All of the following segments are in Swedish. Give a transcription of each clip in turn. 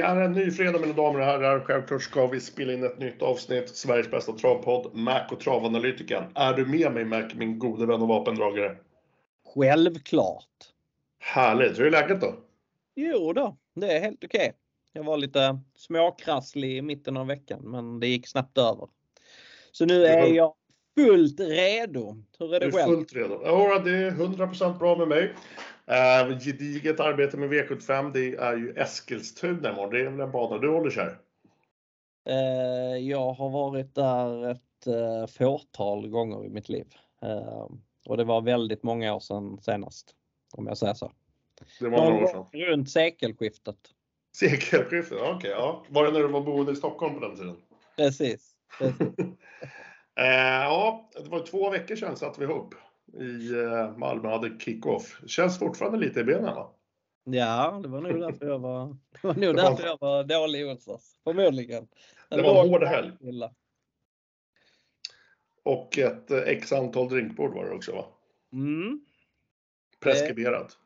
Det är en ny fredag mina damer och herrar. Självklart ska vi spela in ett nytt avsnitt. Sveriges bästa travpodd, Mac och travanalytikern. Är du med mig Mac, min gode vän och vapendragare? Självklart. Härligt. Hur är läget då? Jo då, det är helt okej. Jag var lite småkrasslig i mitten av veckan men det gick snabbt över. Så nu är jag fullt redo. Hur är det Du är själv? fullt redo. Ja, det är 100% bra med mig. Uh, gediget arbete med V75. Det är ju Eskilstuna imorgon. Det är väl en bana du håller kär? Eh, Jag har varit där ett eh, fåtal gånger i mitt liv. Eh, Och det var väldigt många år sedan senast. Om jag säger så. Det var några år sedan. Runt sekelskiftet. Sekelskiftet, okej. ja. Var det när du var boende i Stockholm på den tiden? Precis. Precis. Eh, ja, det var två veckor sedan satt vi ihop i eh, Malmö hade kick-off. Känns fortfarande lite i benen va? Ja, det var nog därför jag var, det var, nog därför jag var dålig i onsdags. Förmodligen. Det var en hård helg. Och ett eh, x antal drinkbord var det också va? Mm, Preskriberat.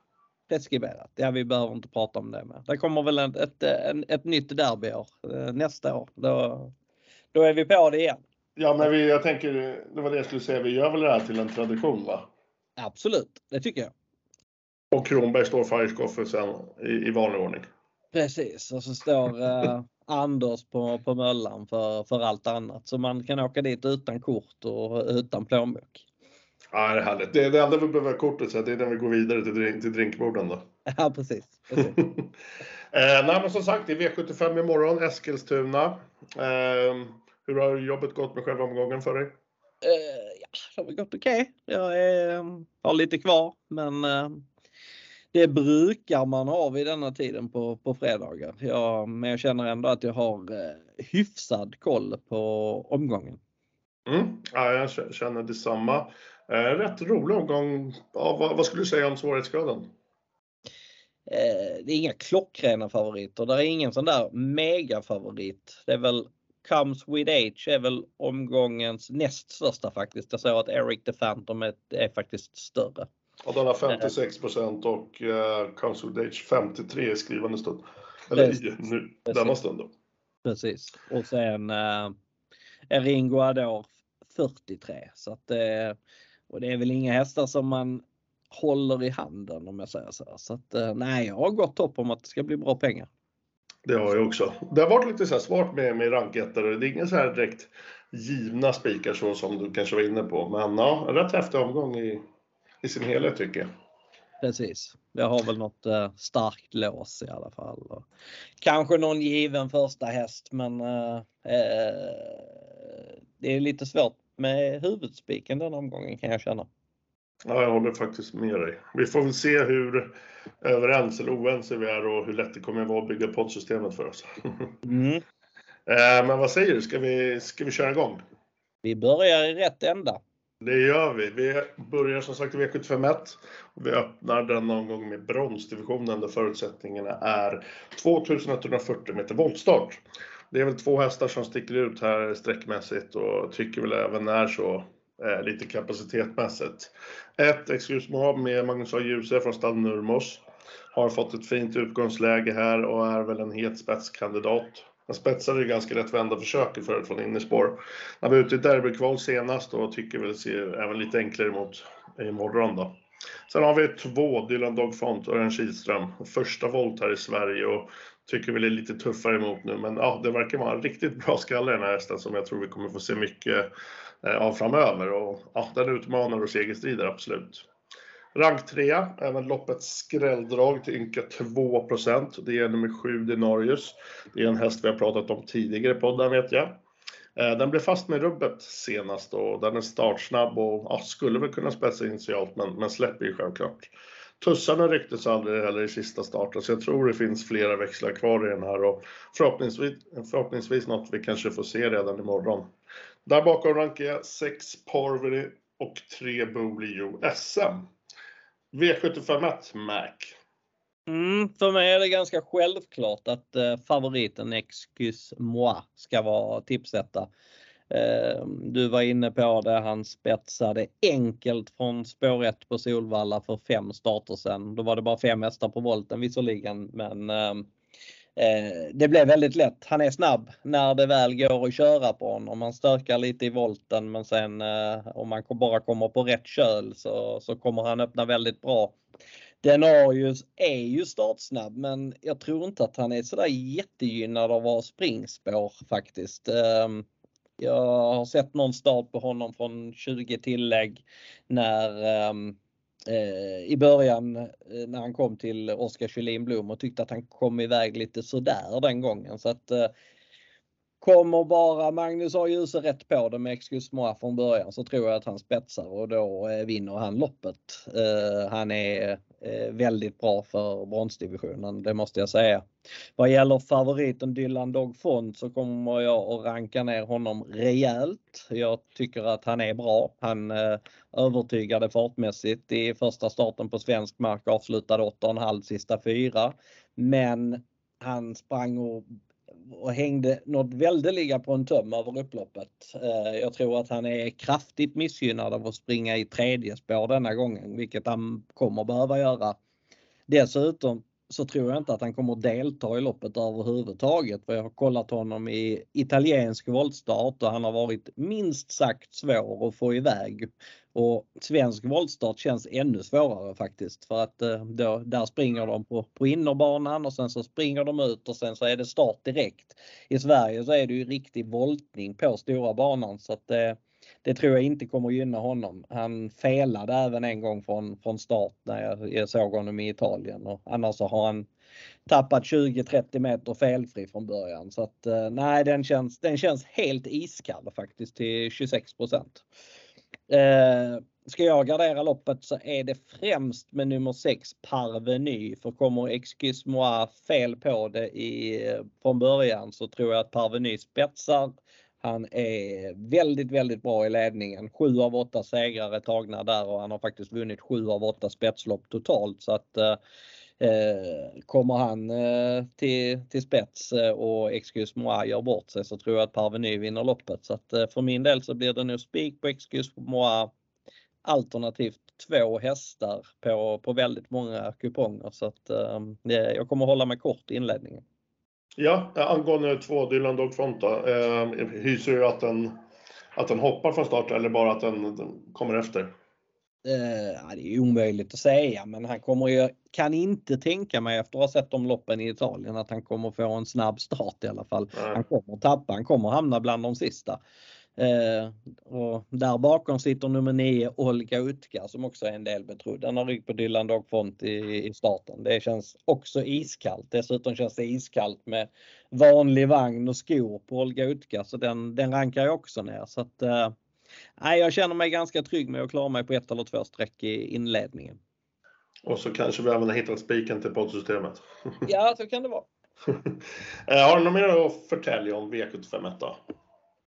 preskriberat. Ja, vi behöver inte prata om det mer. Det kommer väl ett, ett, ett, ett nytt derbyår eh, nästa år. Då, då är vi på det igen. Ja, men vi, jag tänker, det var det jag skulle säga, vi gör väl det här till en tradition va? Absolut, det tycker jag. Och Kronberg står Fireskoffer sen i, i vanlig ordning. Precis, och så står eh, Anders på, på möllan för, för allt annat. Så man kan åka dit utan kort och utan plånbok. Ja, det är härligt. Det, det enda vi behöver kortet så det är när vi går vidare till, drink, till drinkborden då. Ja, precis. precis. eh, nej, men som sagt, det är V75 imorgon, Eskilstuna. Eh, hur har jobbet gått med själva omgången för dig? Eh, ja, det har gått okej. Jag är, eh, har lite kvar men eh, det brukar man ha vid denna tiden på, på fredagar. Jag, men jag känner ändå att jag har eh, hyfsad koll på omgången. Mm. Ja, jag känner detsamma. Rätt rolig omgång. Ja, vad, vad skulle du säga om svårighetsgraden? Det är inga klockrena favoriter. Det är ingen sån där megafavorit. Det är väl Comes with Age är väl omgångens näst största faktiskt. Jag såg att Eric the Phantom är, är faktiskt större. Ja, den har 56 procent och eh, Council Age 53 i skrivande stund. Eller Precis. i nu, Precis. denna stund då. Precis. Och sen är Ringo Ador 43. Så att, eh, och det är väl inga hästar som man håller i handen om jag säger så. Så att, eh, nej, jag har gott hopp om att det ska bli bra pengar. Det har jag också. Det har varit lite så här svårt med, med rankettare. Det är inga så här direkt givna spikar så som du kanske var inne på. Men ja, en rätt häftig omgång i, i sin helhet tycker jag. Precis. Jag har väl något eh, starkt lås i alla fall. Och kanske någon given första häst men eh, eh, det är lite svårt med huvudspiken den omgången kan jag känna. Ja, jag håller faktiskt med dig. Vi får väl se hur överens eller oense vi är och hur lätt det kommer att vara att bygga poddsystemet för oss. Mm. Eh, Men vad säger du, ska vi, ska vi köra igång? Vi börjar i rätt ända. Det gör vi. Vi börjar som sagt i V751 och vi öppnar den omgång med bronsdivisionen där förutsättningarna är 2140 meter voltstart. Det är väl två hästar som sticker ut här sträckmässigt och tycker väl även är så eh, lite kapacitetmässigt. Ett Excuse Mob med Magnus A. Djuse från stall Nurmos har fått ett fint utgångsläge här och är väl en het spetskandidat. Han spetsade ju ganska rätt vända försöket förut från innerspår. Han var ute i derbykval senast och tycker väl ser även lite enklare mot imorgon då. Sen har vi två, Dylan Dogfont och Örjan Kihlström. Första volt här i Sverige och tycker väl är lite tuffare emot nu. Men ja, det verkar vara en riktigt bra skalle i den här hästen som jag tror vi kommer få se mycket Eh, av framöver. Och ja, den utmanar och segerstrider absolut. Rank 3, även loppets skrälldrag till ynka 2 Det är nummer 7 Denarius. Det är en häst vi har pratat om tidigare i podden vet jag. Eh, den blev fast med rubbet senast och den är startsnabb och ja, skulle väl kunna spetsa initialt men, men släpper ju självklart. Tussarna rycktes aldrig heller i sista starten så jag tror det finns flera växlar kvar i den här och förhoppningsvis, förhoppningsvis något vi kanske får se redan imorgon. Där bakom rankar jag 6 Parvery och 3 Bolio SM. V751 Mac. Mm, för mig är det ganska självklart att eh, favoriten Excuse Moi ska vara tipsetta. Eh, du var inne på det, han spetsade enkelt från spår 1 på Solvalla för fem starter sen. Då var det bara fem hästar på volten visserligen men Eh, Eh, det blev väldigt lätt. Han är snabb när det väl går att köra på honom. Han stökar lite i volten men sen eh, om man bara kommer på rätt köl så, så kommer han öppna väldigt bra. Denarius är ju startsnabb men jag tror inte att han är sådär jättegynnad av att ha springspår faktiskt. Ehm, jag har sett någon start på honom från 20 tillägg när eh, Eh, i början eh, när han kom till Oskar Kjellin Blom och tyckte att han kom iväg lite sådär den gången. Så att eh, Kommer bara Magnus A. Djuse rätt på det med Excuse Moi från början så tror jag att han spetsar och då eh, vinner han loppet. Eh, han är Eh, väldigt bra för bronsdivisionen, det måste jag säga. Vad gäller favoriten Dylan Dogfond så kommer jag att ranka ner honom rejält. Jag tycker att han är bra. Han eh, övertygade fartmässigt i första starten på svensk mark, avslutade 8,5 sista fyra. Men han sprang och och hängde något väldeliga på en töm över upploppet. Eh, jag tror att han är kraftigt missgynnad av att springa i tredje spår denna gången, vilket han kommer behöva göra. Dessutom så tror jag inte att han kommer delta i loppet överhuvudtaget. För jag har kollat honom i italiensk voltstart och han har varit minst sagt svår att få iväg. Och svensk voltstart känns ännu svårare faktiskt för att eh, då, där springer de på, på innerbanan och sen så springer de ut och sen så är det start direkt. I Sverige så är det ju riktig voltning på stora banan så att det, det tror jag inte kommer gynna honom. Han felade även en gång från, från start när jag såg honom i Italien och annars så har han tappat 20-30 meter felfri från början. Så att eh, nej, den känns, den känns helt iskall faktiskt till 26. Eh, ska jag gardera loppet så är det främst med nummer 6 Parveny. För kommer Excuse Moi fel på det i, från början så tror jag att Parveny spetsar. Han är väldigt, väldigt bra i ledningen. Sju av åtta segrar är tagna där och han har faktiskt vunnit sju av åtta spetslopp totalt. Så att Eh, Eh, kommer han eh, till, till spets eh, och Excuse Moi gör bort sig så tror jag att Parveny vinner loppet. Så att för min del så blir det nog spik på Excuse Moi alternativt två hästar på, på väldigt många kuponger. Så att ehm, jag kommer hålla mig kort i inledningen. Ja, angående två Dylan Dog Fonta, eh, hyser du att den, att den hoppar från start eller bara att den, den kommer efter? Eh, det är omöjligt att säga men han kommer ju, kan inte tänka mig efter att ha sett de loppen i Italien att han kommer få en snabb start i alla fall. Nej. Han kommer tappa, han kommer hamna bland de sista. Eh, och där bakom sitter nummer 9 Olga Utka som också är en del betrodd. Den har rygg på Dylan Dogfont i, i starten. Det känns också iskallt. Dessutom känns det iskallt med vanlig vagn och skor på Olga Utka så den, den rankar jag också ner. Så att, eh, nej, jag känner mig ganska trygg med att klara mig på ett eller två streck i inledningen. Och så kanske vi även har hittat spiken till poddsystemet. ja, så kan det vara. Eh, har du något mer att förtälja om V75 då?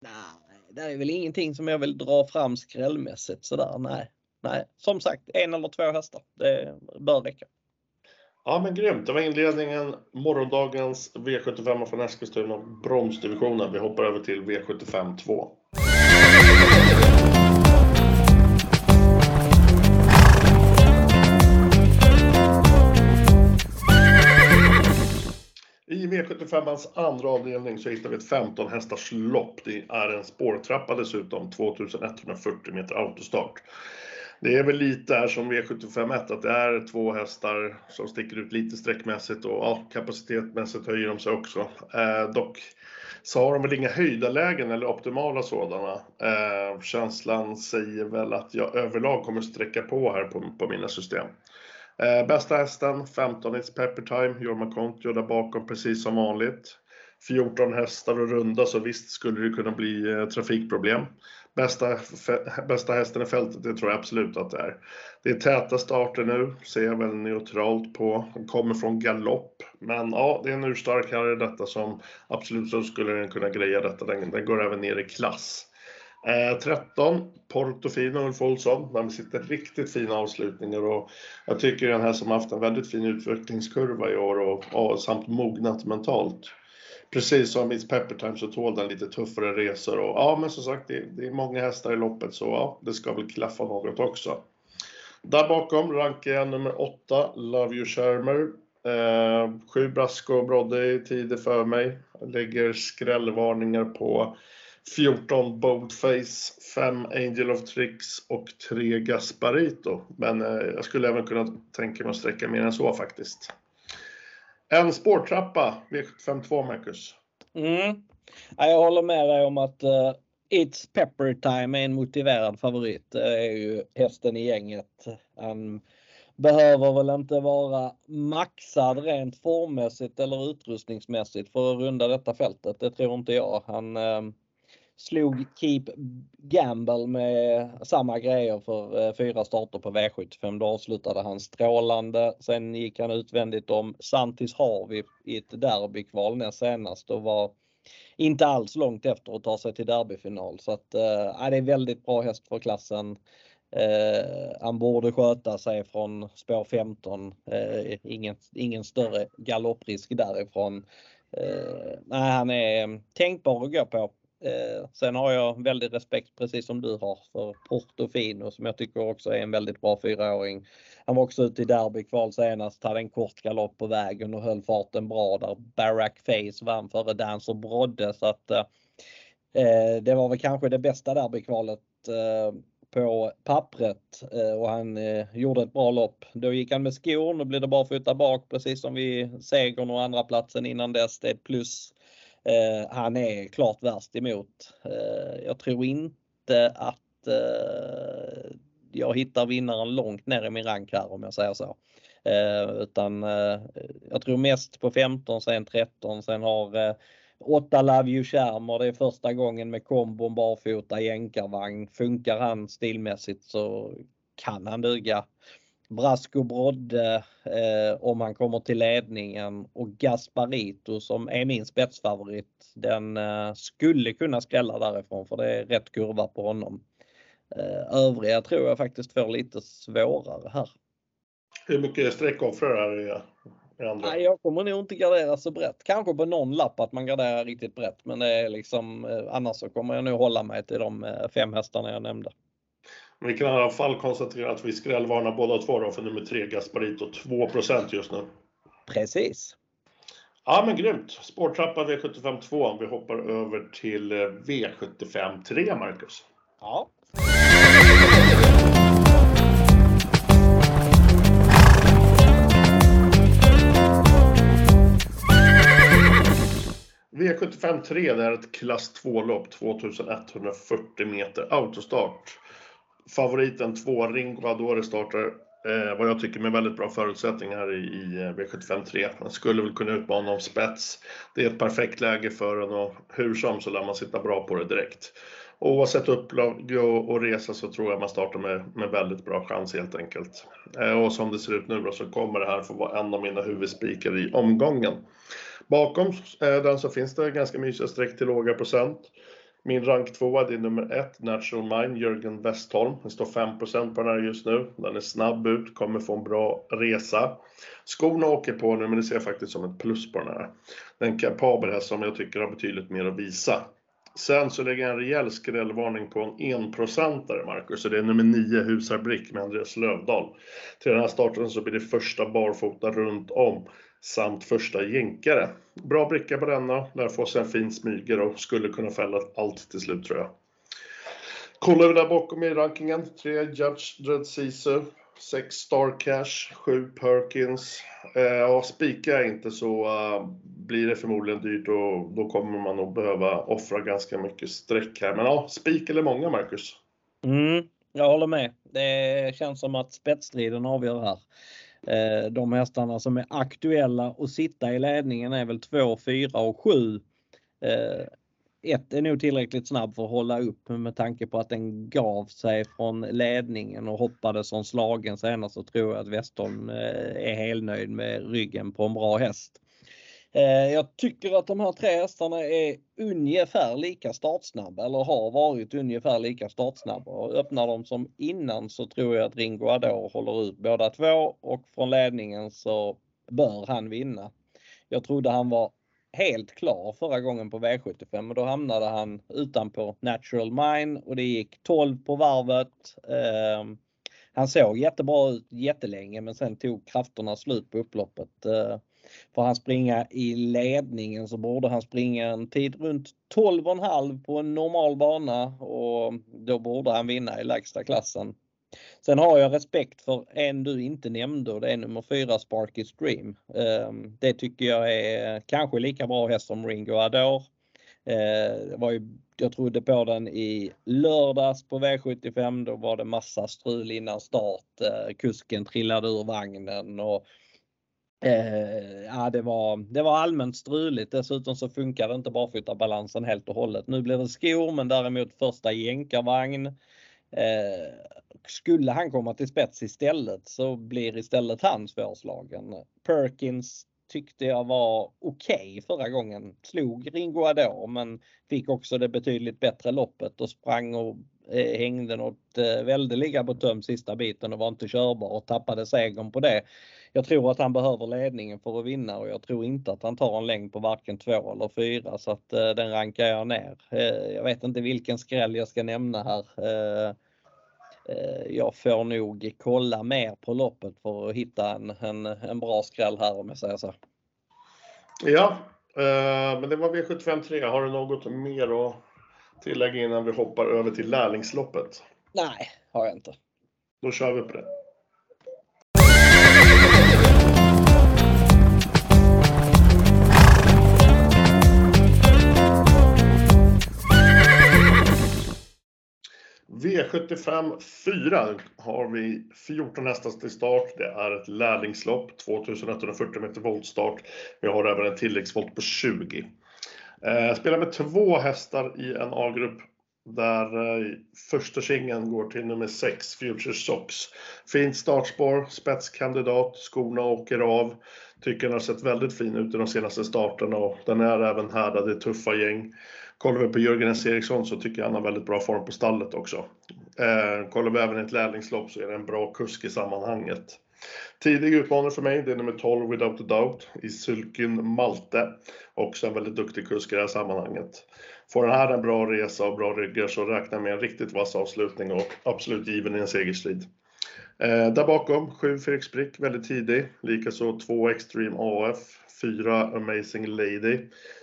Nej, det är väl ingenting som jag vill dra fram skrällmässigt sådär. Nej, nej. Som sagt, en eller två hästar. Det bör räcka. Ja men grymt, det var inledningen. Morgondagens V75 från Eskilstuna, bronsdivisionen. Vi hoppar över till V75 2. V75ans andra avdelning så hittar vi ett 15 hästars lopp. Det är en spårtrappa dessutom, 2140 meter autostart. Det är väl lite här som V75.1, att det är två hästar som sticker ut lite sträckmässigt och ja, kapacitetmässigt höjer de sig också. Eh, dock så har de väl inga höjdarlägen eller optimala sådana. Eh, känslan säger väl att jag överlag kommer sträcka på här på, på mina system. Eh, bästa hästen, 15 It's Pepper Time, Jorma Kontio där bakom precis som vanligt. 14 hästar och runda så visst skulle det kunna bli eh, trafikproblem. Bästa, bästa hästen i fältet, det tror jag absolut att det är. Det är täta starter nu, ser jag väl neutralt på. Den kommer från galopp. Men ja, det är en urstark herre detta som absolut så skulle kunna greja detta. Den, den går även ner i klass. Eh, 13, Portofino Ulf Olsson. De sitter riktigt fina avslutningar och jag tycker den här som haft en väldigt fin utvecklingskurva i år och, och samt mognat mentalt. Precis som Miss Peppertime så tål den lite tuffare resor och ja men som sagt det, det är många hästar i loppet så ja, det ska väl klaffa något också. Där bakom rankar jag nummer 8, Love You Shermer. Eh, sju Brasco och Brodde i tider för mig. Jag lägger skrällvarningar på 14 Boldface, 5 Angel of Tricks och 3 Gasparito. Men eh, jag skulle även kunna tänka mig att sträcka mer än så faktiskt. En spårtrappa, V752 Marcus. Mm. Jag håller med dig om att uh, It's Pepper Time är en motiverad favorit. Det är ju hästen i gänget. Han behöver väl inte vara maxad rent formmässigt eller utrustningsmässigt för att runda detta fältet. Det tror inte jag. Han uh, slog Keep Gamble med samma grejer för eh, fyra starter på V75. Då avslutade han strålande. Sen gick han utvändigt om Santis Harvey i ett derbykval näst senast och var inte alls långt efter att ta sig till derbyfinal. Så att, äh, det är väldigt bra häst för klassen. Eh, han borde sköta sig från spår 15. Eh, ingen, ingen större galopprisk därifrån. Eh, nej, han är eh, tänkbar att gå på. Eh, sen har jag väldigt respekt, precis som du har, för Portofino som jag tycker också är en väldigt bra fyraåring. Han var också ute i derbykval senast, hade en kort galopp på vägen och höll farten bra där. Barack Face vann före Dancer Brodde så att eh, eh, det var väl kanske det bästa derbykvalet eh, på pappret eh, och han eh, gjorde ett bra lopp. Då gick han med skor, och blir det bara flytta bak precis som vid segern och andra platsen innan dess. Det är plus Eh, han är klart värst emot. Eh, jag tror inte att eh, jag hittar vinnaren långt ner i min rank här om jag säger så. Eh, utan eh, jag tror mest på 15, sen 13, sen har eh, 8 Love You Charmer, det är första gången med kombon barfota jänkarvagn. Funkar han stilmässigt så kan han duga. Brasco Brodde eh, om han kommer till ledningen och Gasparito som är min spetsfavorit. Den eh, skulle kunna skrälla därifrån för det är rätt kurva på honom. Eh, övriga tror jag faktiskt får lite svårare här. Hur mycket streck offrar här i, i andra? Nej, jag kommer nog inte gardera så brett. Kanske på någon lapp att man garderar riktigt brett men det är liksom eh, annars så kommer jag nog hålla mig till de eh, fem hästarna jag nämnde. Vi kan i alla fall konstatera att vi skrällvarnar båda två då för nummer 3 Gasparito 2% just nu. Precis. Ja men grymt. Spårtrappa V75 2. Vi hoppar över till eh, V75 3 Marcus. Ja. V75 3 det är ett klass 2-lopp, 2140 meter autostart favoriten 2, Ringo Adore startar eh, vad jag tycker med väldigt bra förutsättningar i, i eh, V75 3. Skulle väl kunna utmana om spets. Det är ett perfekt läge för honom och hur som så lär man sitta bra på det direkt. Oavsett upplag och, och resa så tror jag man startar med, med väldigt bra chans helt enkelt. Eh, och som det ser ut nu då så kommer det här få vara en av mina huvudspikar i omgången. Bakom eh, den så finns det ganska mysiga streck till låga procent. Min rank 2 är nummer 1, Natural Mind, Jörgen Westholm. Den står 5% på den här just nu. Den är snabb ut, kommer få en bra resa. Skorna åker på nu, men det ser jag faktiskt som ett plus på den här. Den kapabel här som jag tycker har betydligt mer att visa. Sen så lägger jag en rejäl skrällvarning på en enprocentare, Marcus. Så det är nummer 9, Husarbrick med Andreas Lövdahl. Till den här starten så blir det första barfota runt om samt första jänkare. Bra bricka på denna, lär få sig en fin smyger och skulle kunna fälla allt till slut tror jag. Kollar vi där bakom i rankingen, 3 Judge Dread Caesar, 6 Star Cash, 7 Perkins. Eh, och jag inte så uh, blir det förmodligen dyrt och då kommer man nog behöva offra ganska mycket streck här. Men ja, spik eller många Marcus? Mm, jag håller med. Det känns som att spetsstriden avgör här. Eh, de hästarna som är aktuella att sitta i ledningen är väl 2, 4 och 7. Eh, ett är nog tillräckligt snabb för att hålla upp med tanke på att den gav sig från ledningen och hoppade som slagen senast så tror jag att Westholm eh, är helnöjd med ryggen på en bra häst. Eh, jag tycker att de här tre hästarna är ungefär lika startsnabba eller har varit ungefär lika startsnabba. Och öppnar de som innan så tror jag att Ringo Ador håller ut båda två och från ledningen så bör han vinna. Jag trodde han var helt klar förra gången på V75 men då hamnade han utanpå Natural Mine och det gick 12 på varvet. Ehm, han såg jättebra ut jättelänge men sen tog krafterna slut på upploppet. Eh, Får han springa i ledningen så borde han springa en tid runt 12,5 på en normal bana och då borde han vinna i lägsta klassen. Sen har jag respekt för en du inte nämnde och det är nummer 4 Sparky Stream. Ehm, det tycker jag är kanske lika bra häst som Ringo Adore. Ehm, det var ju, jag trodde på den i lördags på V75. Då var det massa strul innan start. Ehm, kusken trillade ur vagnen och Eh, ja, det var, det var allmänt struligt. Dessutom så funkade inte barfotabalansen helt och hållet. Nu blir det skor men däremot första jänkarvagn. Eh, skulle han komma till spets istället så blir istället han svårslagen. Perkins tyckte jag var okej okay förra gången. Slog Ringo Adore men fick också det betydligt bättre loppet och sprang och Eh, hängde något eh, väldeliga på töm sista biten och var inte körbar och tappade segern på det. Jag tror att han behöver ledningen för att vinna och jag tror inte att han tar en längd på varken två eller fyra så att eh, den rankar jag ner. Eh, jag vet inte vilken skräll jag ska nämna här. Eh, Eh, jag får nog kolla mer på loppet för att hitta en, en, en bra skräll här om jag säger så. Ja, eh, men det var V75 3. Har du något mer att tillägga innan vi hoppar över till lärlingsloppet? Nej, har jag inte. Då kör vi på det. V75 4 har vi 14 hästar till start. Det är ett lärlingslopp, 2140 meter voltstart. Vi har även en tilläggsvolt på 20. Jag spelar med två hästar i en A-grupp där eh, första singeln går till nummer 6, Future Socks. Fint startspår, spetskandidat, skorna åker av. Tycker den har sett väldigt fin ut i de senaste starterna och den är även härdad i tuffa gäng. Kollar vi på Jörgen S. Eriksson så tycker jag han har väldigt bra form på stallet också. Eh, kollar vi även ett lärlingslopp så är det en bra kusk i sammanhanget. Tidig utmanare för mig, det är nummer 12 Without a Doubt i Sylkyn Malte. Också en väldigt duktig kusk i det här sammanhanget. Får den här en bra resa och bra ryggar så räknar jag med en riktigt vass avslutning och absolut given i en segerstrid. Eh, där bakom, 7 Felix Brick, väldigt tidig. Likaså 2 Extreme AF, 4 Amazing Lady.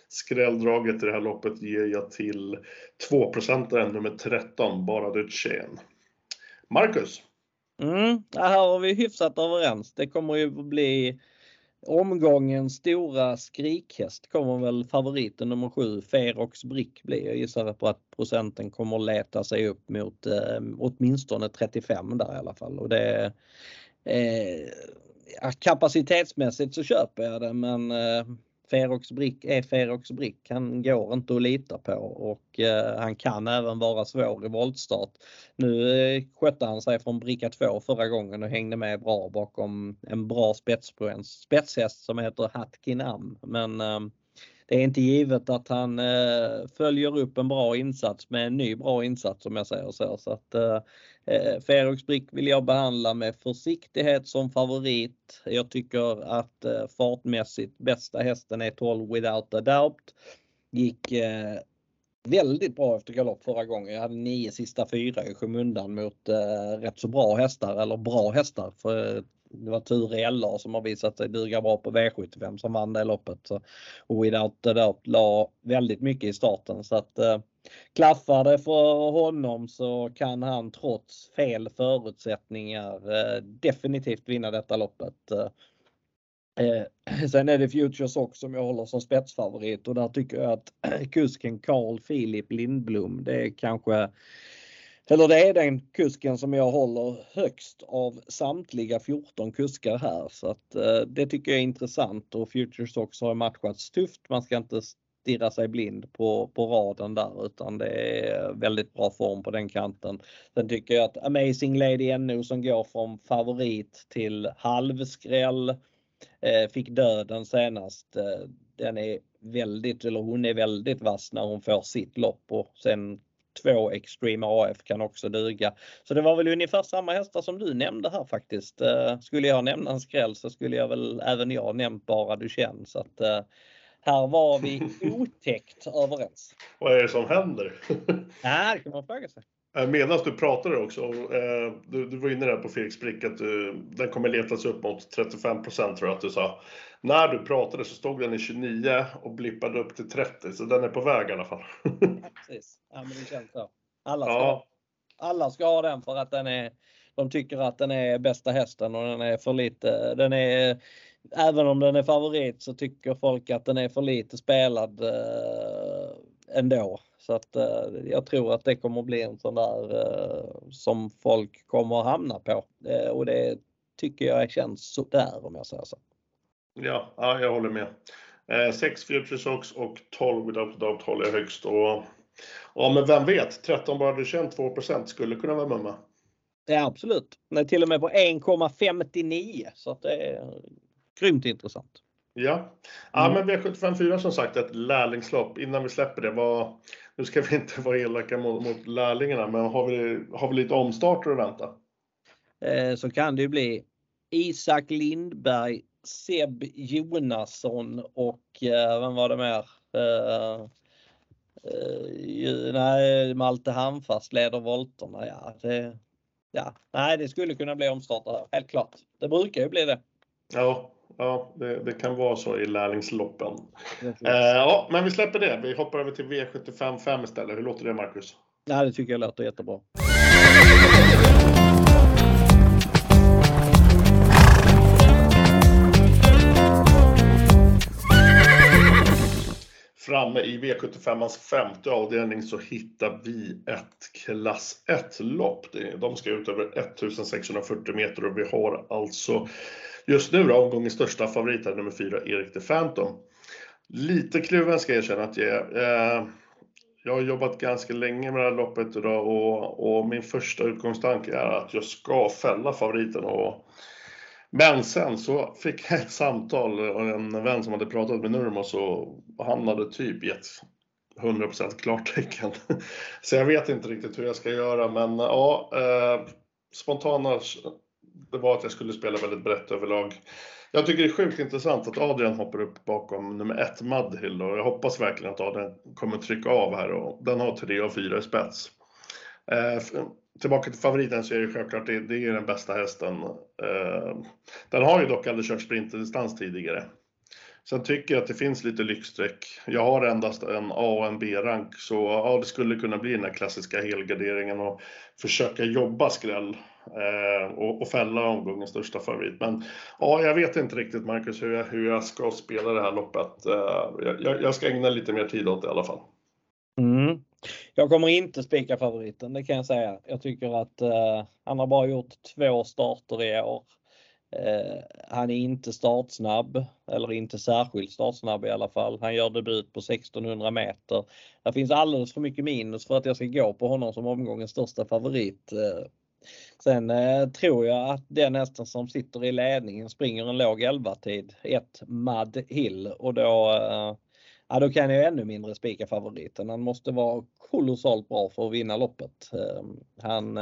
Skrälldraget i det här loppet ger jag till 2-procentaren nummer 13, Bara Dutchen. Marcus? Mm, här har vi hyfsat överens. Det kommer ju bli omgångens stora skrikhäst kommer väl favoriten nummer 7, Ferox Brick bli. Jag gissar på att procenten kommer leta sig upp mot eh, åtminstone 35 där i alla fall. Och det, eh, kapacitetsmässigt så köper jag det men eh, Ferox Brick är Ferox Brick. Han går inte att lita på och eh, han kan även vara svår i voltstart. Nu eh, skötte han sig från bricka 2 förra gången och hängde med bra bakom en bra spetshäst som heter Hatkinam. Men eh, det är inte givet att han eh, följer upp en bra insats med en ny bra insats om jag säger så. så att, eh, eh Ferox Brick vill jag behandla med försiktighet som favorit. Jag tycker att eh, fartmässigt bästa hästen är 12 Without a Doubt. Gick eh, väldigt bra efter galopp förra gången. Jag hade nio sista fyra i skymundan mot eh, rätt så bra hästar eller bra hästar. För eh, det var Ture LA som har visat sig duga bra på V75 som vann det loppet. Så, och Without the Dirt la väldigt mycket i starten så att eh, klaffar det för honom så kan han trots fel förutsättningar eh, definitivt vinna detta loppet. Eh, eh sen är det Futures också som jag håller som spetsfavorit och där tycker jag att kusken Carl Philip Lindblom, det är kanske eller det är den kusken som jag håller högst av samtliga 14 kuskar här så att eh, det tycker jag är intressant och Futures också har matchats tufft. Man ska inte stirra sig blind på, på raden där utan det är väldigt bra form på den kanten. Sen tycker jag att Amazing Lady NO som går från favorit till halvskräll eh, fick döden senast. Eh, den är väldigt, eller hon är väldigt vass när hon får sitt lopp och sen två Extreme AF kan också duga. Så det var väl ungefär samma hästar som du nämnde här faktiskt. Eh, skulle jag nämna en skräll så skulle jag väl även jag nämnt bara du känner så att eh, här var vi otäckt överens. Vad är det som händer? Ja, det kan man fråga sig. Eh, medan du pratade också, eh, du, du var inne där på Felix Brick att du, den kommer letas upp mot 35 procent tror jag att du sa. När du pratade så stod den i 29 och blippade upp till 30, så den är på väg i alla fall. Ja, precis. Ja, men det känns så. Alla ska, ja. alla ska ha den för att den är, de tycker att den är bästa hästen och den är för lite, den är, även om den är favorit så tycker folk att den är för lite spelad eh, ändå. Så att eh, jag tror att det kommer bli en sån där eh, som folk kommer att hamna på. Eh, och det tycker jag känns sådär om jag säger så. Ja, ja jag håller med. 6 Future Sox och 12 Without Doubt håller jag högst. Och, ja, men vem vet, 13 bara 2% skulle kunna vara mumma. Ja, absolut. Nej, till och med på 1,59 så att det är grymt intressant. Ja, ja mm. men V754 som sagt ett lärlingslopp. Innan vi släpper det, vad, nu ska vi inte vara elaka mot, mot lärlingarna, men har vi, har vi lite omstarter att vänta? Eh, så kan det ju bli Isak Lindberg, Seb Jonasson och eh, vem var det mer? Eh, eh, nej, Malte Handfast leder volterna. Ja, det, ja, nej, det skulle kunna bli omstarter helt klart. Det brukar ju bli det. Ja, ja det, det, kan vara så i lärlingsloppen. Eh, ja, men vi släpper det. Vi hoppar över till V75 5 istället. Hur låter det Marcus? Ja, det tycker jag låter jättebra. Framme i V75ans femte avdelning så hittar vi ett klass 1-lopp. De ska ut över 1640 meter och vi har alltså just nu då omgångens största favorit är nummer 4, Erik the Phantom. Lite kluven ska jag erkänna att jag är. Eh, jag har jobbat ganska länge med det här loppet idag och, och min första utgångstanke är att jag ska fälla favoriten. Och, men sen så fick jag ett samtal och en vän som hade pratat med Nurmos och han hade typ gett 100% klartecken. Så jag vet inte riktigt hur jag ska göra men ja, eh, spontana det var att jag skulle spela väldigt brett överlag. Jag tycker det är sjukt intressant att Adrian hoppar upp bakom nummer ett Mudhill och jag hoppas verkligen att Adrian kommer trycka av här och den har tre och fyra i spets. Eh, tillbaka till favoriten så är det självklart det, det är den bästa hästen. Eh, den har ju dock aldrig kört sprinterdistans tidigare. Sen tycker jag att det finns lite lyxstreck. Jag har endast en A och en B-rank så ja, det skulle kunna bli den här klassiska helgarderingen och försöka jobba skräll eh, och, och fälla omgångens största favorit. Men ja, jag vet inte riktigt Marcus hur jag, hur jag ska spela det här loppet. Eh, jag, jag, ska ägna lite mer tid åt det i alla fall. Mm. Jag kommer inte spika favoriten, det kan jag säga. Jag tycker att eh, han har bara gjort två starter i år. Eh, han är inte startsnabb, eller inte särskilt startsnabb i alla fall. Han gör debut på 1600 meter. Det finns alldeles för mycket minus för att jag ska gå på honom som omgångens största favorit. Eh, sen eh, tror jag att den hästen som sitter i ledningen springer en låg 11-tid, ett Mad Hill och då, ja, då kan jag ännu mindre spika favoriten. Han måste vara kolossalt bra för att vinna loppet. Han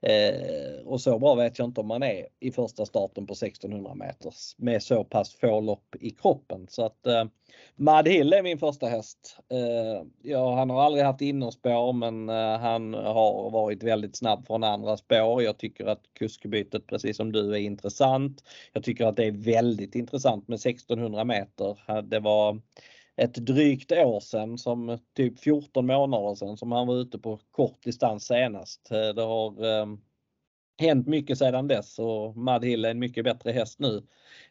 Eh, och så bra vet jag inte om man är i första starten på 1600 meters med så pass få lopp i kroppen. Så att eh, Mad Hill är min första häst. Eh, ja, han har aldrig haft innerspår men eh, han har varit väldigt snabb från andra spår. Jag tycker att kuskbytet precis som du är intressant. Jag tycker att det är väldigt intressant med 1600 meter. Eh, det var ett drygt år sedan, som typ 14 månader sedan, som han var ute på kort distans senast. Eh, det har eh, hänt mycket sedan dess och Mad Hill är en mycket bättre häst nu.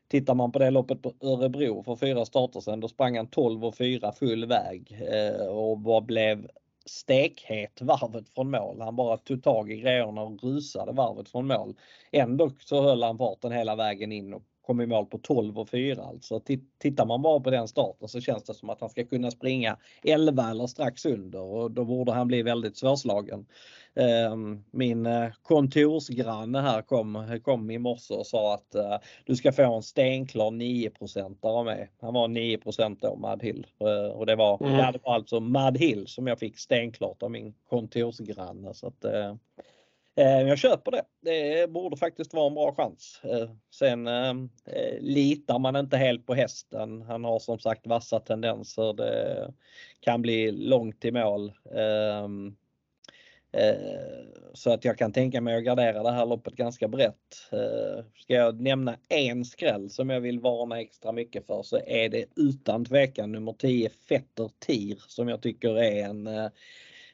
Tittar man på det loppet på Örebro för fyra starter sedan, då sprang han 12 och 4 full väg eh, och vad blev stekhet varvet från mål. Han bara tog tag i grejerna och rusade varvet från mål. Ändå så höll han farten hela vägen in och kom i mål på 12 och 4 alltså. Tittar man bara på den starten så känns det som att han ska kunna springa 11 eller strax under och då borde han bli väldigt svårslagen. Ehm, min eh, kontorsgranne här kom, kom i morse och sa att eh, du ska få en stenklar 9% av mig. Han var 9 då, Mad Hill. Eh, och det var, mm. det var alltså Mad Hill som jag fick stenklart av min kontorsgranne. Så att, Eh, jag köper det. Det borde faktiskt vara en bra chans. Eh, sen eh, litar man inte helt på hästen. Han har som sagt vassa tendenser. Det kan bli långt till mål. Ehm, så att jag kan tänka mig att gardera det här loppet ganska brett. Ska jag nämna en skräll som jag vill varna extra mycket för så är det utan tvekan nummer 10 Fetter Tir som jag tycker är en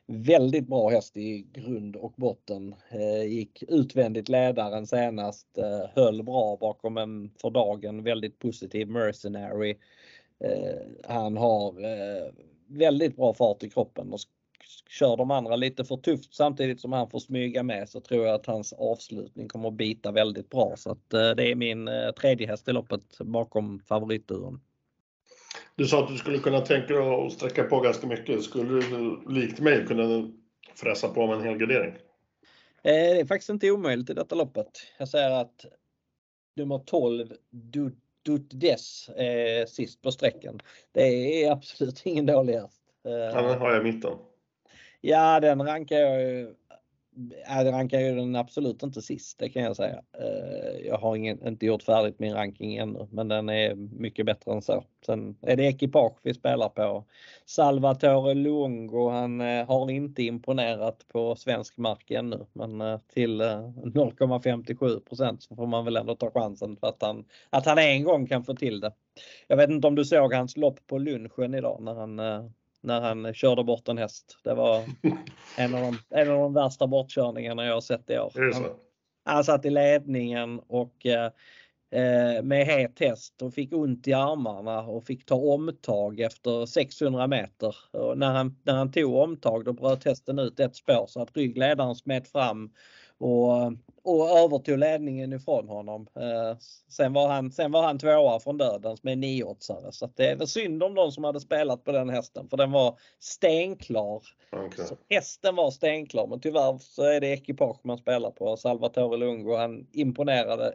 väldigt bra häst i grund och botten. Eh, gick utvändigt ledaren senast, eh, höll bra bakom en för dagen väldigt positiv Mercenary. Eh, han har väldigt bra fart i kroppen och kör de andra lite för tufft samtidigt som han får smyga med så tror jag att hans avslutning kommer att bita väldigt bra. Så att det är min tredje häst i loppet bakom favoritduon. Du sa att du skulle kunna tänka dig att sträcka på ganska mycket. Skulle du likt mig kunna fräsa på med en hel gardering? Det är faktiskt inte omöjligt i detta loppet. Jag säger att nummer 12 Dutdes är sist på sträckan. Det är absolut ingen dålig häst. Den har jag i mitten. Ja, den rankar jag Äh, jag rankar ju den absolut inte sist, det kan jag säga. Eh, jag har ingen, inte gjort färdigt min ranking ännu, men den är mycket bättre än så. Sen är det ekipage vi spelar på. Salvatore Luongo, han eh, har inte imponerat på svensk mark ännu, men eh, till 0,57% så får man väl ändå ta chansen för att han, att han en gång kan få till det. Jag vet inte om du såg hans lopp på lunchen idag när han när han körde bort en häst. Det var en av de, en av de värsta bortkörningarna jag har sett i år. Han, han satt i ledningen och eh, med het häst och fick ont i armarna och fick ta omtag efter 600 meter. Och när, han, när han tog omtag då bröt hästen ut ett spår så att ryggledaren smet fram och, och övertog ledningen ifrån honom. Eh, sen, var han, sen var han tvåa från dödens med nioåtsare så det är väl synd om de som hade spelat på den hästen för den var stenklar. Okay. Så hästen var stenklar men tyvärr så är det ekipage man spelar på. Salvatore Lungo han imponerade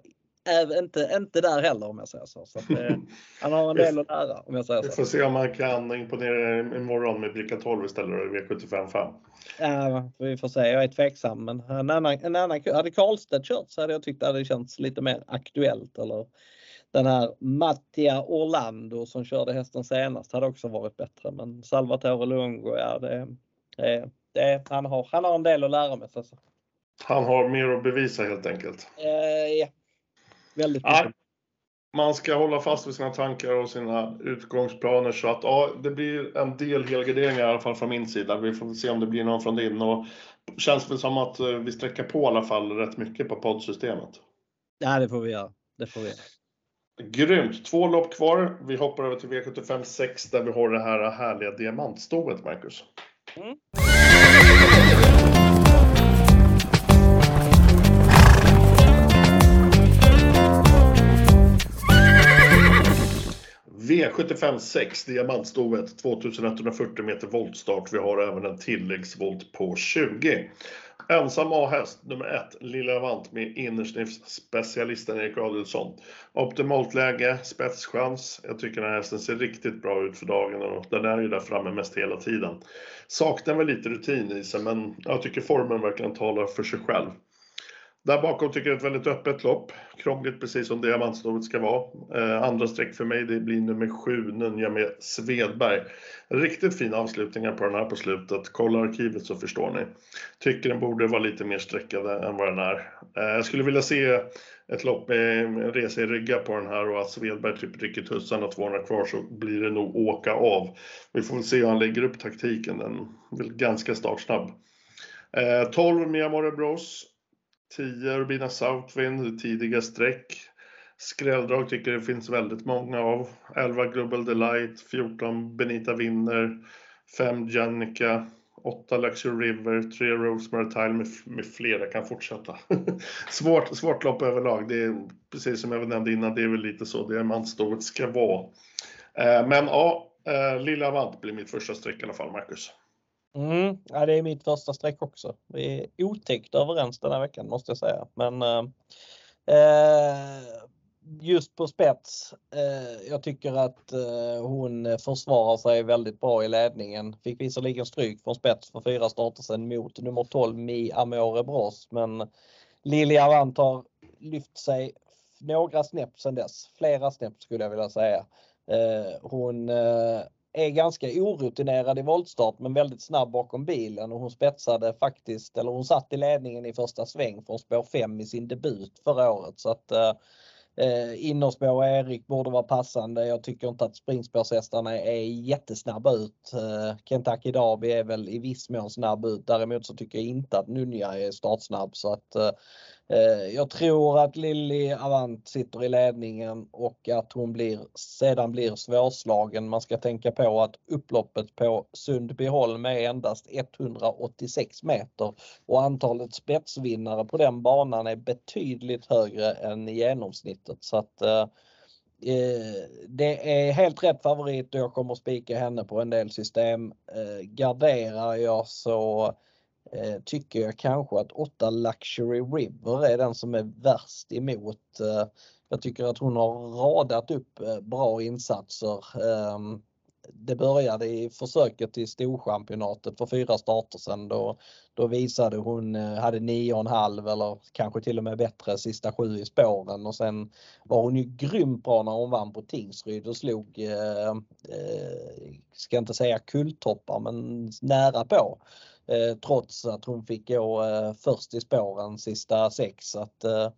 är inte, inte där heller om jag säger så. så att, eh, han har en del att lära om jag säger så. Vi får se om han kan imponera imorgon med bricka 12 istället för V75 5. Ja, vi får se. Jag är tveksam men en annan, en annan, hade Karlstedt kört så hade jag tyckt det hade känts lite mer aktuellt. Eller den här Mattia Orlando som körde hästen senast hade också varit bättre. Men Salvatore Lungo, ja det, det, det, han, har, han har en del att lära mig. Så. Han har mer att bevisa helt enkelt. Eh, ja, väldigt ja, Man ska hålla fast vid sina tankar och sina utgångsplaner så att ja, det blir en del helgarderingar i alla fall från min sida. Vi får se om det blir någon från din och känns väl som att vi sträcker på i alla fall rätt mycket på poddsystemet. Ja, det får vi göra. Det får vi göra. Grymt! Två lopp kvar. Vi hoppar över till V75 6 där vi har det här härliga diamantstoet, Marcus. Mm. V75 6, diamantstovet, 2140 meter voltstart. Vi har även en tilläggsvolt på 20. Ensam A-häst, nummer 1, Lilla Avant med innersniffsspecialisten Erik Adelsson. Optimalt läge, spetschans. Jag tycker den här hästen ser riktigt bra ut för dagen och den är ju där framme mest hela tiden. Saknar väl lite rutin i sig, men jag tycker formen verkligen talar för sig själv. Där bakom tycker jag ett väldigt öppet lopp. Krångligt precis som diamantstovet ska vara. Eh, andra streck för mig det blir nummer 7, Nunja med Svedberg. Riktigt fina avslutningar på den här på slutet. Kolla arkivet så förstår ni. Tycker den borde vara lite mer streckad än vad den är. Eh, jag skulle vilja se ett lopp med en resa i rygga på den här och att Svedberg typ rycker tussarna 200 kvar så blir det nog åka av. Vi får väl se hur han lägger upp taktiken. Den är väl ganska startsnabb. Eh, 12 Miamore Bros 10 Urbina Southwind, tidiga streck. Skrälldrag tycker det finns väldigt många av. 11 Global Delight, 14 Benita Winner, 5 Janica, 8 Luxury River, 3 Rosemary Tile med, med flera kan fortsätta. svårt, svårt lopp överlag. Det är precis som jag nämnde innan, det är väl lite så diamantstovet ska vara. Eh, men ja, eh, Lilla Avant blir mitt första streck i alla fall, Marcus. Mm, ja, det är mitt första streck också. Vi är otäckt överens den här veckan måste jag säga. Men eh, eh, just på spets. Eh, jag tycker att eh, hon försvarar sig väldigt bra i ledningen. Fick visserligen stryk från spets för fyra starter sedan mot nummer 12 Mi Amore Bros. Men Lilja Avant har lyft sig några snäpp sedan dess. Flera snäpp skulle jag vilja säga. Eh, hon eh, är ganska orutinerad i voltstart men väldigt snabb bakom bilen och hon spetsade faktiskt, eller hon satt i ledningen i första sväng från spår 5 i sin debut förra året. Så att eh, eh, innerspår och Erik borde vara passande. Jag tycker inte att springspårshästarna är jättesnabba ut. Eh, Kentucky Derby är väl i viss mån snabb ut. Däremot så tycker jag inte att Nunja är startsnabb så att eh, eh, jag tror att Lilly Avant sitter i ledningen och att hon blir, sedan blir svårslagen. Man ska tänka på att upploppet på Sundbyholm är endast 186 meter och antalet spetsvinnare på den banan är betydligt högre än genomsnittet. Så att, eh, eh, det är helt rätt favorit och jag kommer spika henne på en del system. Eh, garderar jag så eh, tycker jag kanske att 8 Luxury River är den som är värst emot. Jag tycker att hon har radat upp bra insatser. Ehm, det började i försöket i Storchampionatet för fyra starter sedan. Då, då visade hon, eh, hade 9,5 eller kanske till och med bättre sista sju i spåren och sen var hon ju grymt bra när hon vann på Tingsryd och slog, eh, eh, ska inte säga kulltoppar men nära på. Eh, trots att hon fick gå eh, först i spåren sista sex. Så att, eh,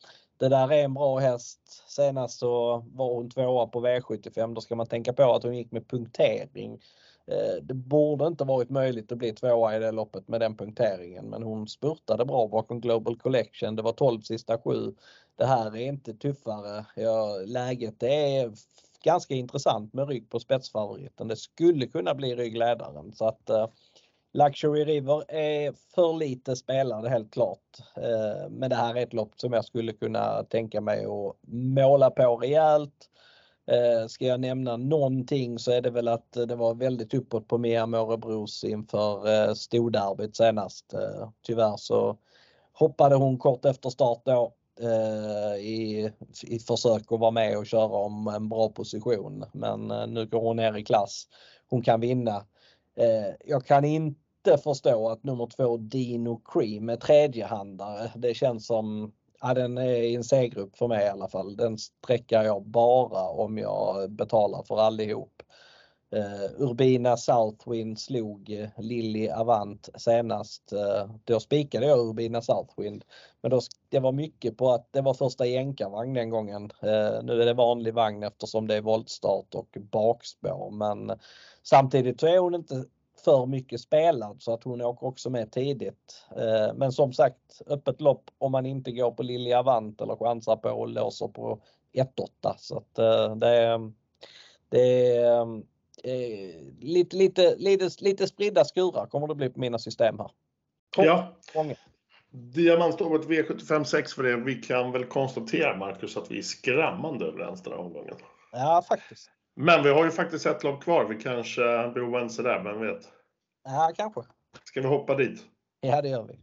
det där är en bra häst. Senast så var hon tvåa på V75. Då ska man tänka på att hon gick med punktering. Eh, det borde inte varit möjligt att bli tvåa i det loppet med den punkteringen men hon spurtade bra bakom Global Collection. Det var 12 sista sju. Det här är inte tuffare. Ja, läget är ganska intressant med rygg på spetsfavoriten. Det skulle kunna bli ryggledaren så att eh, Luxury River är för lite spelade helt klart. Eh, men det här är ett lopp som jag skulle kunna tänka mig att måla på rejält. Eh, ska jag nämna någonting så är det väl att det var väldigt uppåt på Mia Mårebros inför eh, storderbyt senast. Tyvärr så hoppade hon kort efter start då i, i försök att vara med och köra om en bra position. Men nu går hon ner i klass. Hon kan vinna. Eh, jag kan inte förstå att nummer två Dino Cream är tredjehandare. Det känns som, ja den är i en C-grupp för mig i alla fall. Den sträcker jag bara om jag betalar för allihop. Uh, Urbina Southwind slog uh, Lilly Avant senast. Uh, då spikade jag Urbina Southwind. Men då, det var mycket på att det var första jänkarvagn den gången. Uh, nu är det vanlig vagn eftersom det är voltstart och bakspår. Men samtidigt så är hon inte för mycket spelad så att hon åker också med tidigt. Men som sagt öppet lopp om man inte går på Lilly Avant eller chansar på och låser på 1-8. Så att det det mm, eh, lite, lite, lite, lite spridda skurar kommer det bli på mina system här. Kom, ja. Diamantstoppet V75 6 för det. Vi kan väl konstatera Marcus att vi är skrämmande överens den här omgången. Ja, faktiskt. Men vi har ju faktiskt ett lopp kvar. Vi kanske blir oense där, vem vet? Ja, kanske. Ska vi hoppa dit? Ja, det gör vi.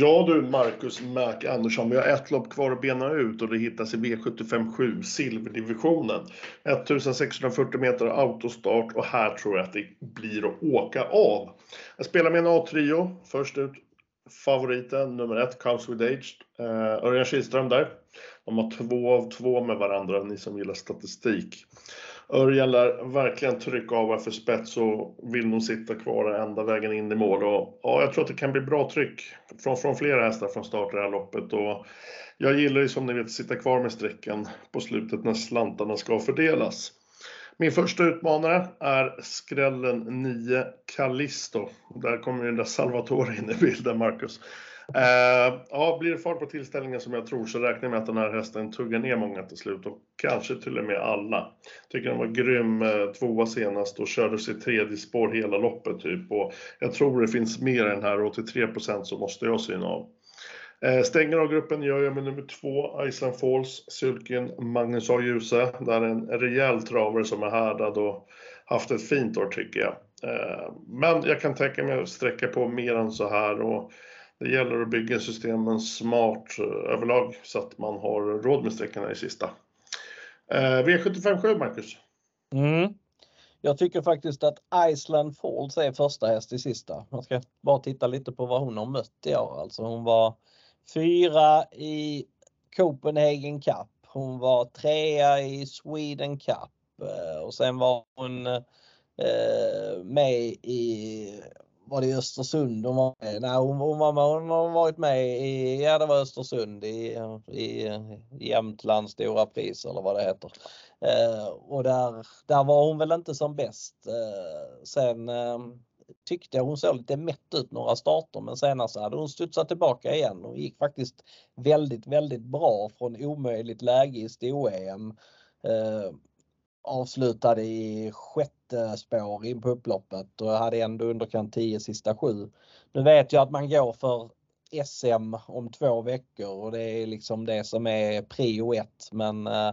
Ja du Marcus Mac Andersson, vi har ett lopp kvar att bena ut och det hittas i V75 7, silverdivisionen. 1640 meter autostart och här tror jag att det blir att åka av. Jag spelar med en A-trio. Först ut favoriten nummer ett, Comes with Age, eh, Örjan Kihlström där. De har två av två med varandra, ni som gillar statistik. Örjan lär verkligen trycka av för spets och vill nog sitta kvar ända vägen in i mål. Och, ja, jag tror att det kan bli bra tryck från, från flera hästar från start i det här loppet. Och jag gillar ju som ni vet att sitta kvar med strecken på slutet när slantarna ska fördelas. Min första utmanare är skrällen 9 Callisto. Där kommer ju den där Salvatore in i bilden, Marcus. Uh, ja, blir det fart på tillställningen som jag tror så räknar jag med att den här hästen tuggar ner många till slut och kanske till och med alla. Tycker den var grym uh, tvåa senast och körde sig tredje spår hela loppet typ och jag tror det finns mer än här och till 3% så måste jag syna av. Uh, stänger av gruppen gör jag med nummer två, Island Falls, Sylken Magnus A. Djuse. Det är en rejäl travare som är härdad och haft ett fint år tycker jag. Men jag kan tänka mig att sträcka på mer än så här och det gäller att bygga systemen smart eh, överlag så att man har råd med sträckorna i sista. Eh, V75.7 Marcus. Mm. Jag tycker faktiskt att Iceland Falls är första häst i sista. Man ska bara titta lite på vad hon har mött i år. Alltså hon var fyra i Copenhagen Cup. Hon var trea i Sweden Cup eh, och sen var hon eh, med i var det i Östersund hon var med? Nej, hon, hon, var med, hon har varit med i, ja det var Östersund i, i, i Jämtlands stora pris eller vad det heter. Eh, och där, där var hon väl inte som bäst. Eh, sen eh, tyckte jag hon såg lite mätt ut några starter men senast hade hon studsat tillbaka igen och gick faktiskt väldigt, väldigt bra från omöjligt läge i sto-EM. Eh, avslutade i sjätte Eh, spår in på upploppet och jag hade ändå underkant 10 sista sju. Nu vet jag att man går för SM om två veckor och det är liksom det som är prio ett men eh,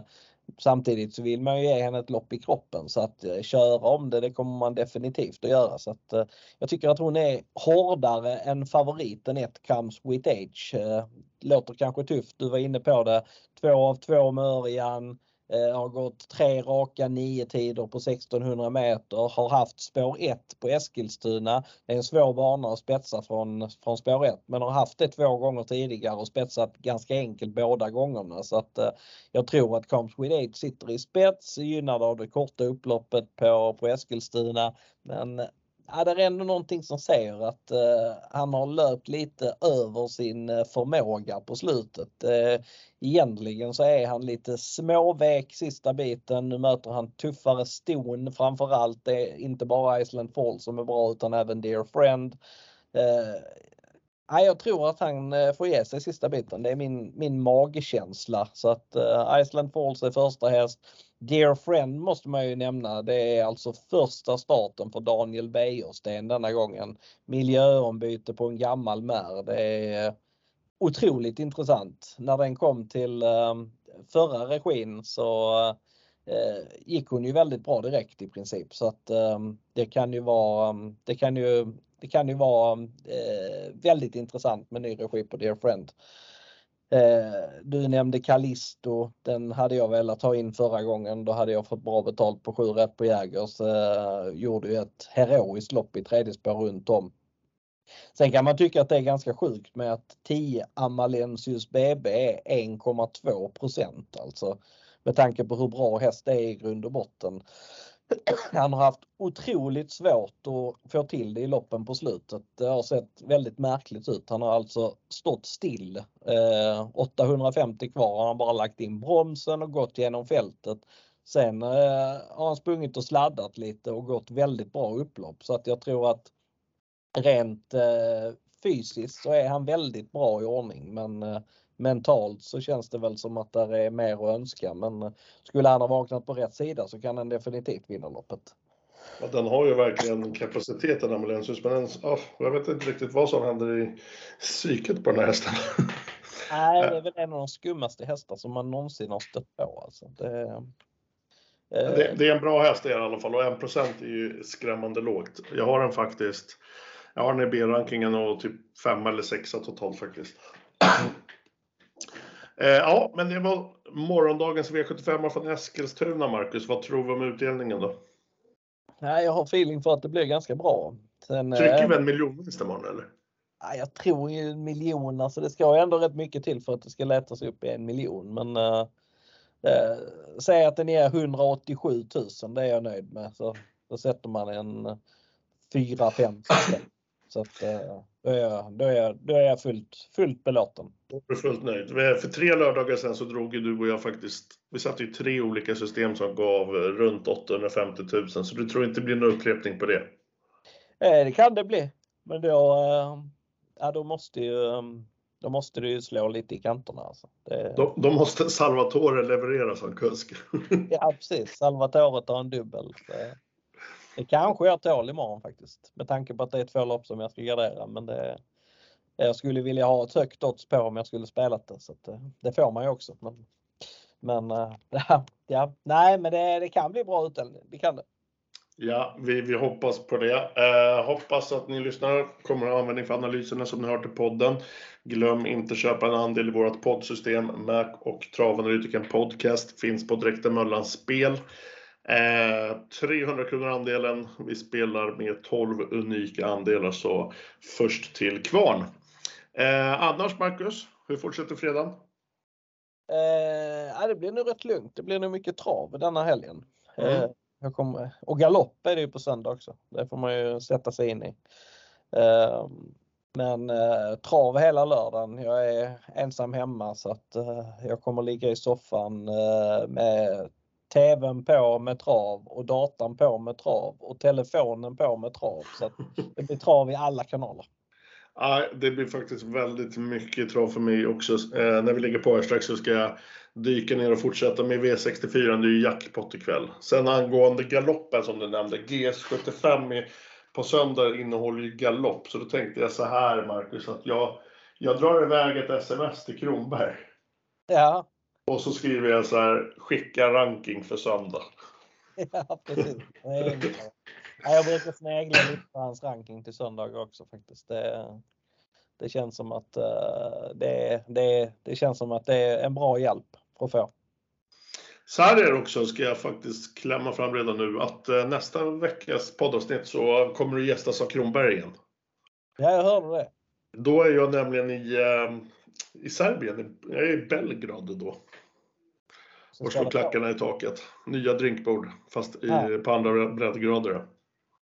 samtidigt så vill man ju ge henne ett lopp i kroppen så att eh, köra om det, det kommer man definitivt att göra. Så att, eh, jag tycker att hon är hårdare än favoriten ett comes with age. Eh, låter kanske tufft, du var inne på det. Två av två med Örjan Eh, har gått tre raka nio tider på 1600 meter, har haft spår 1 på Eskilstuna. Det är en svår bana att spetsa från, från spår 1 men har haft det två gånger tidigare och spetsat ganska enkelt båda gångerna. Så att eh, jag tror att Comes With Eight sitter i spets, gynnad av det korta upploppet på, på Eskilstuna. Men eh, ja, det är ändå någonting som säger att eh, han har löpt lite över sin eh, förmåga på slutet. Eh, egentligen så är han lite småvek sista biten. Nu möter han tuffare ston framförallt. Det är inte bara Island Falls som är bra utan även Dear Friend. Eh, Ja, jag tror att han eh, får ge sig sista biten. Det är min, min magkänsla. Så att eh, Island Falls är första häst. Dear Friend måste man ju nämna. Det är alltså första starten för Daniel Wäjersten denna gången. Miljöombyte på en gammal mär. Det är otroligt intressant. När den kom till ehm, förra regin så eh, gick hon ju väldigt bra direkt i princip så att ehm, det kan ju vara, ehm, det kan ju det kan ju vara väldigt intressant med ny regi på Dear Friend. Eh, du nämnde Callisto, den hade jag velat ta in förra gången. Då hade jag fått bra betalt på 7 rätt på Jägers. Eh, gjorde ju ett heroiskt lopp i tredje spår runt om. Sen kan man tycka att det är ganska sjukt med att 10 Amalensius BB är 1,2% alltså. Med tanke på hur bra häst det är i grund och botten. Han har haft otroligt svårt att få till det i loppen på slutet. Det har sett väldigt märkligt ut. Han har alltså stått still. Eh, 850 kvar. Han har bara lagt in bromsen och gått genom fältet. Sen eh, har han sprungit och sladdat lite och gått väldigt bra upplopp så att jag tror att rent eh, fysiskt så är han väldigt bra i ordning men eh, mentalt så känns det väl som att det är mer att önska. Men skulle han ha vaknat på rätt sida så kan han definitivt vinna loppet. Ja, den har ju verkligen kapaciteten Amalensius, men den, oh, jag vet inte riktigt vad som händer i psyket på den här hästen. Nej, det är väl en av de skummaste hästar som man någonsin har stött på. Alltså. Det, eh... det, det, är en bra häst i alla fall och 1% är ju skrämmande lågt. Jag har den faktiskt, jag har den i B-rankingen och typ 5 eller 6 totalt faktiskt. Eh, ja, men det var morgondagens V75 från Eskilstuna, Marcus. Vad tror vi om utdelningen då? Nej, jag har feeling för att det blir ganska bra. Sen, Trycker eh, vi en miljonvinst imorgon eller? Nej, jag tror ju en miljon, alltså det ska ändå rätt mycket till för att det ska lättas upp i en miljon. Men äh, äh, säg att den är 187 000, det är jag nöjd med. Så då sätter man en 4-5 Så att, äh, då är jag, då är jag, då är jag fullt, fullt belåten. Då är du fullt nöjd. För tre lördagar sedan så drog ju du och jag faktiskt, vi satte ju tre olika system som gav runt 850 000, så du tror inte det blir någon upprepning på det? Eh, det kan det bli. Men då, eh, ja, då måste ju då måste du ju slå lite i kanterna. Alltså. Det... Då, då, måste Salvatore leverera som kusk. ja precis, Salvatore tar en dubbel. Det, det kanske jag tål imorgon faktiskt. Med tanke på att det är två lopp som jag ska gardera. Men det, jag skulle vilja ha ett högt odds på om jag skulle spela det. Så att, eh, det får man ju också. Men, men eh, ja, ja, nej, men det, det kan bli bra utdelning. Det kan det. Ja, vi, vi hoppas på det. Eh, hoppas att ni lyssnar kommer att ha användning för analyserna som ni hört i podden. Glöm inte köpa en andel i vårt poddsystem. Mac och Travanalytikern Podcast finns på Direkta Möllans spel. Eh, 300 kronor andelen. Vi spelar med 12 unika andelar, så först till kvarn. Eh, annars Marcus, hur fortsätter fredagen? Eh, det blir nog rätt lugnt. Det blir nog mycket trav denna helgen. Mm. Eh, jag kommer, och galopp är det ju på söndag också. Det får man ju sätta sig in i. Eh, men eh, trav hela lördagen. Jag är ensam hemma så att eh, jag kommer ligga i soffan eh, med TVn på med trav och datan på med trav och telefonen på med trav. Så det blir trav i alla kanaler. Ja, det blir faktiskt väldigt mycket trav för mig också. Eh, när vi ligger på här strax så ska jag dyka ner och fortsätta med V64. Det är ju jackpot ikväll. Sen angående galoppen som du nämnde, GS75 på söndag innehåller ju galopp. Så då tänkte jag så här Marcus, att jag, jag drar iväg ett sms till Kronberg. Ja. Och så skriver jag så här, skicka ranking för söndag. Ja, precis. jag brukar snegla lite på hans ranking till söndag också faktiskt. Det, det känns som att uh, det, det, det känns som att det är en bra hjälp att få. Så här är det också, ska jag faktiskt klämma fram redan nu, att uh, nästa veckas poddavsnitt så kommer du gästas av Kronberg igen. Ja, jag hörde det. Då är jag nämligen i, uh, i Serbien. Jag är i Belgrad då. Och slår klackarna i taket. Nya drinkbord, fast i, på andra breddgrader.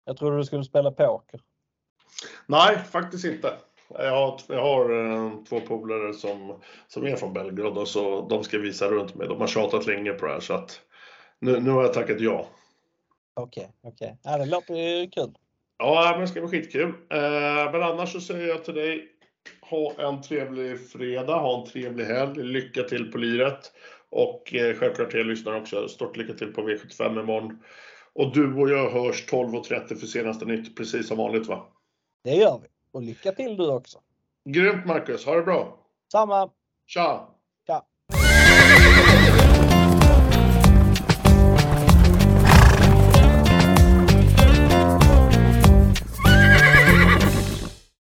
Jag trodde du skulle spela poker. Nej, faktiskt inte. Jag har, jag har eh, två polare som, som är från Belgrad och så de ska visa runt mig. De har tjatat länge på det här så att nu, nu har jag tackat ja. Okej, okay, okej. Okay. Ja, det låter ju kul. Ja, men det ska bli skitkul. Eh, men annars så säger jag till dig, ha en trevlig fredag, ha en trevlig helg, lycka till på liret. Och eh, självklart till er lyssnare också, stort lycka till på V75 imorgon. Och du och jag hörs 12.30 för senaste nytt, precis som vanligt va? Det gör vi. Och lycka till du också. Grymt Marcus, ha det bra! Samma! Tja!